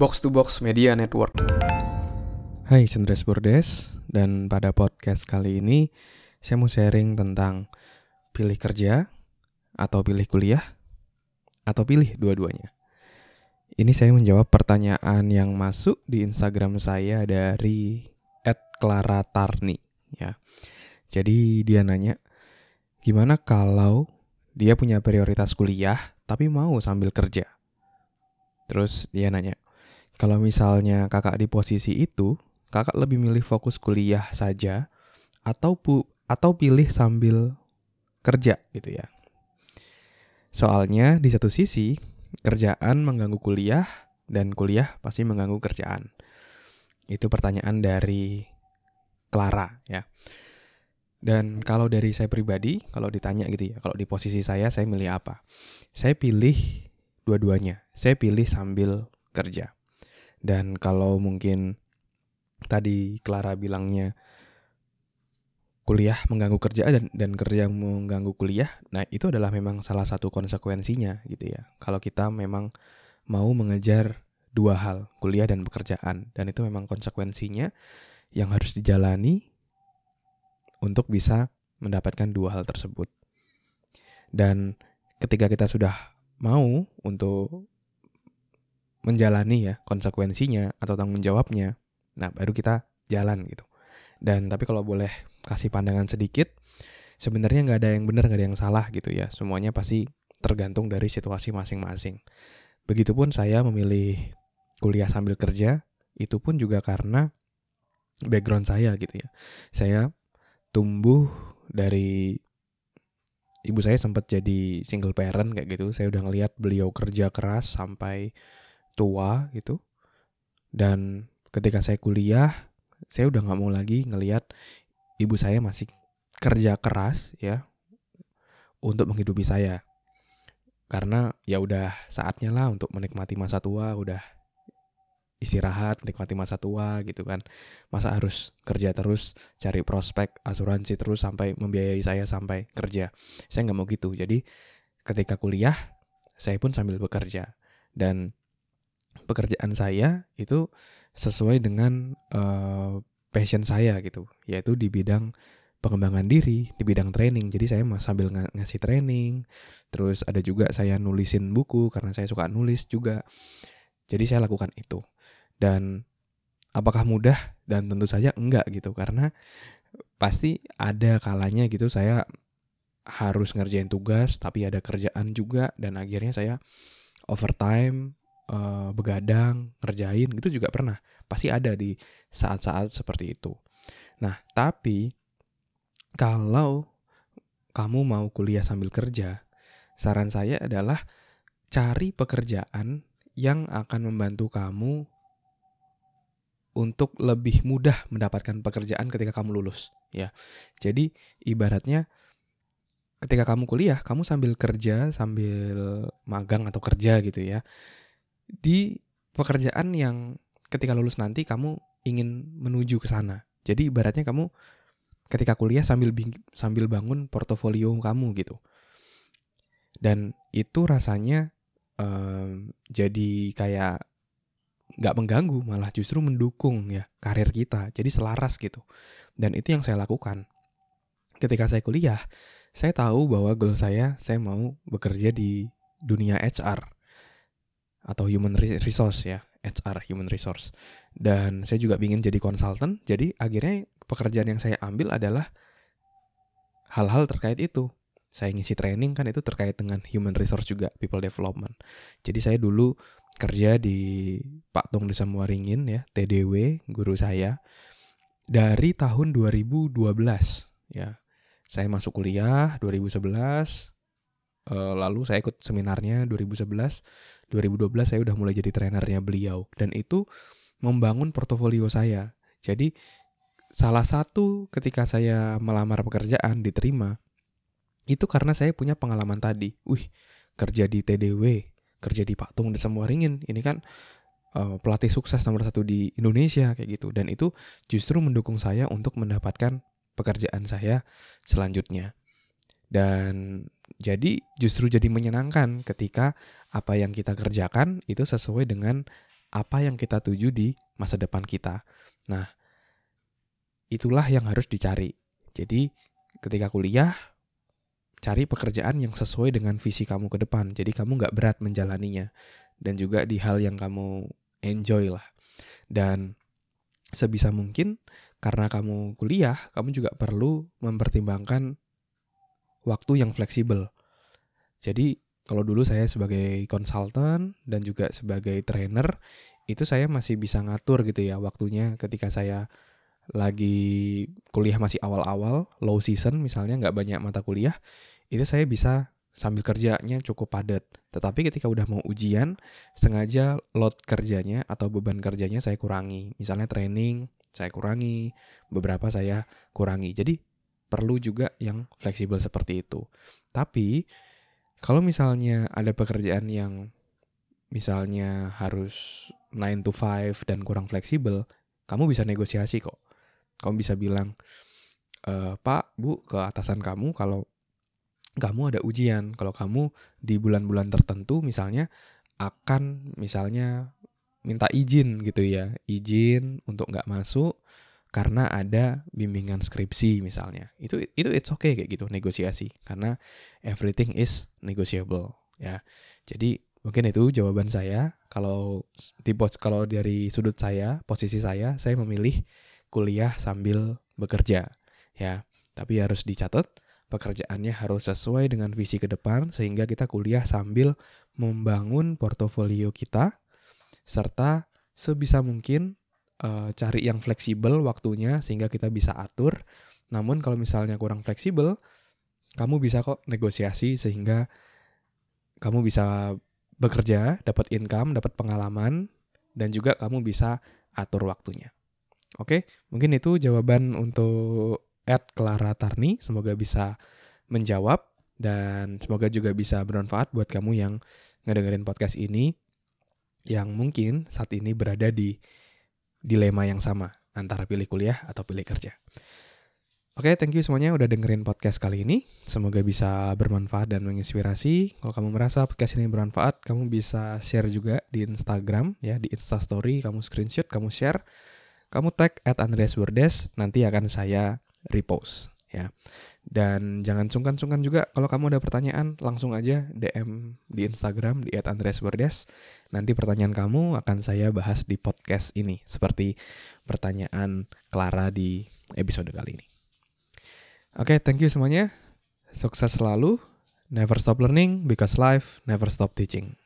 Box to Box Media Network. Hai, Sendres Bordes dan pada podcast kali ini saya mau sharing tentang pilih kerja atau pilih kuliah atau pilih dua-duanya. Ini saya menjawab pertanyaan yang masuk di Instagram saya dari @clara_tarni ya. Jadi dia nanya, gimana kalau dia punya prioritas kuliah tapi mau sambil kerja? Terus dia nanya, kalau misalnya kakak di posisi itu, kakak lebih milih fokus kuliah saja atau pu atau pilih sambil kerja gitu ya. Soalnya di satu sisi kerjaan mengganggu kuliah dan kuliah pasti mengganggu kerjaan. Itu pertanyaan dari Clara ya. Dan kalau dari saya pribadi, kalau ditanya gitu ya, kalau di posisi saya saya milih apa? Saya pilih dua-duanya. Saya pilih sambil kerja. Dan kalau mungkin tadi Clara bilangnya kuliah mengganggu kerja dan dan kerja mengganggu kuliah, nah itu adalah memang salah satu konsekuensinya gitu ya. Kalau kita memang mau mengejar dua hal, kuliah dan pekerjaan, dan itu memang konsekuensinya yang harus dijalani untuk bisa mendapatkan dua hal tersebut. Dan ketika kita sudah mau untuk menjalani ya konsekuensinya atau tanggung jawabnya, nah baru kita jalan gitu. Dan tapi kalau boleh kasih pandangan sedikit, sebenarnya nggak ada yang benar nggak ada yang salah gitu ya. Semuanya pasti tergantung dari situasi masing-masing. Begitupun saya memilih kuliah sambil kerja, itu pun juga karena background saya gitu ya. Saya tumbuh dari ibu saya sempat jadi single parent kayak gitu. Saya udah ngelihat beliau kerja keras sampai tua gitu. Dan ketika saya kuliah, saya udah nggak mau lagi ngelihat ibu saya masih kerja keras ya untuk menghidupi saya. Karena ya udah saatnya lah untuk menikmati masa tua, udah istirahat, menikmati masa tua gitu kan. Masa harus kerja terus, cari prospek, asuransi terus sampai membiayai saya sampai kerja. Saya nggak mau gitu. Jadi ketika kuliah, saya pun sambil bekerja. Dan pekerjaan saya itu sesuai dengan uh, passion saya gitu, yaitu di bidang pengembangan diri, di bidang training. Jadi saya sambil ng ngasih training, terus ada juga saya nulisin buku karena saya suka nulis juga. Jadi saya lakukan itu. Dan apakah mudah? Dan tentu saja enggak gitu karena pasti ada kalanya gitu saya harus ngerjain tugas tapi ada kerjaan juga dan akhirnya saya overtime uh, begadang ngerjain gitu juga pernah pasti ada di saat-saat seperti itu nah tapi kalau kamu mau kuliah sambil kerja saran saya adalah cari pekerjaan yang akan membantu kamu untuk lebih mudah mendapatkan pekerjaan ketika kamu lulus ya. Jadi ibaratnya ketika kamu kuliah, kamu sambil kerja, sambil magang atau kerja gitu ya. Di pekerjaan yang ketika lulus nanti kamu ingin menuju ke sana. Jadi ibaratnya kamu ketika kuliah sambil sambil bangun portofolio kamu gitu. Dan itu rasanya um, jadi kayak nggak mengganggu malah justru mendukung ya karir kita jadi selaras gitu dan itu yang saya lakukan ketika saya kuliah saya tahu bahwa goal saya saya mau bekerja di dunia HR atau human resource ya HR human resource. Dan saya juga ingin jadi konsultan jadi akhirnya pekerjaan yang saya ambil adalah hal-hal terkait itu. Saya ngisi training kan itu terkait dengan human resource juga people development. Jadi saya dulu kerja di Pak Tung Desa Muaringin ya TDW guru saya. Dari tahun 2012 ya saya masuk kuliah 2011 eh, lalu saya ikut seminarnya 2011 2012 saya udah mulai jadi trenernya beliau dan itu membangun portofolio saya jadi salah satu ketika saya melamar pekerjaan diterima itu karena saya punya pengalaman tadi. Wih, kerja di TDW, kerja di Patung dan semua ringin. Ini kan uh, pelatih sukses nomor satu di Indonesia kayak gitu. Dan itu justru mendukung saya untuk mendapatkan pekerjaan saya selanjutnya. Dan jadi justru jadi menyenangkan ketika apa yang kita kerjakan itu sesuai dengan apa yang kita tuju di masa depan kita. Nah, itulah yang harus dicari. Jadi, ketika kuliah, cari pekerjaan yang sesuai dengan visi kamu ke depan. Jadi, kamu nggak berat menjalaninya. Dan juga di hal yang kamu enjoy lah. Dan sebisa mungkin, karena kamu kuliah, kamu juga perlu mempertimbangkan waktu yang fleksibel. Jadi, kalau dulu saya sebagai konsultan dan juga sebagai trainer, itu saya masih bisa ngatur gitu ya waktunya ketika saya lagi kuliah masih awal-awal, low season misalnya nggak banyak mata kuliah, itu saya bisa sambil kerjanya cukup padat. Tetapi ketika udah mau ujian, sengaja load kerjanya atau beban kerjanya saya kurangi. Misalnya training, saya kurangi, beberapa saya kurangi. Jadi perlu juga yang fleksibel seperti itu. Tapi kalau misalnya ada pekerjaan yang misalnya harus 9 to 5 dan kurang fleksibel, kamu bisa negosiasi kok. Kamu bisa bilang, e, Pak, Bu, ke atasan kamu kalau kamu ada ujian, kalau kamu di bulan-bulan tertentu misalnya akan misalnya minta izin gitu ya, izin untuk nggak masuk karena ada bimbingan skripsi misalnya. Itu itu it's okay kayak gitu negosiasi karena everything is negotiable ya. Jadi mungkin itu jawaban saya. Kalau tipe kalau dari sudut saya, posisi saya, saya memilih kuliah sambil bekerja ya. Tapi harus dicatat pekerjaannya harus sesuai dengan visi ke depan sehingga kita kuliah sambil membangun portofolio kita serta sebisa mungkin uh, cari yang fleksibel waktunya sehingga kita bisa atur. Namun kalau misalnya kurang fleksibel, kamu bisa kok negosiasi sehingga kamu bisa bekerja, dapat income, dapat pengalaman, dan juga kamu bisa atur waktunya. Oke, mungkin itu jawaban untuk Ed Clara Tarni. Semoga bisa menjawab dan semoga juga bisa bermanfaat buat kamu yang ngedengerin podcast ini yang mungkin saat ini berada di dilema yang sama antara pilih kuliah atau pilih kerja. Oke, okay, thank you semuanya udah dengerin podcast kali ini. Semoga bisa bermanfaat dan menginspirasi. Kalau kamu merasa podcast ini bermanfaat, kamu bisa share juga di Instagram ya, di Instastory, kamu screenshot, kamu share, kamu tag at Andreas Burdes, nanti akan saya repost ya. Dan jangan sungkan-sungkan juga kalau kamu ada pertanyaan langsung aja DM di Instagram di @andreasbordes. Nanti pertanyaan kamu akan saya bahas di podcast ini seperti pertanyaan Clara di episode kali ini. Oke, okay, thank you semuanya. Sukses selalu. Never stop learning because life never stop teaching.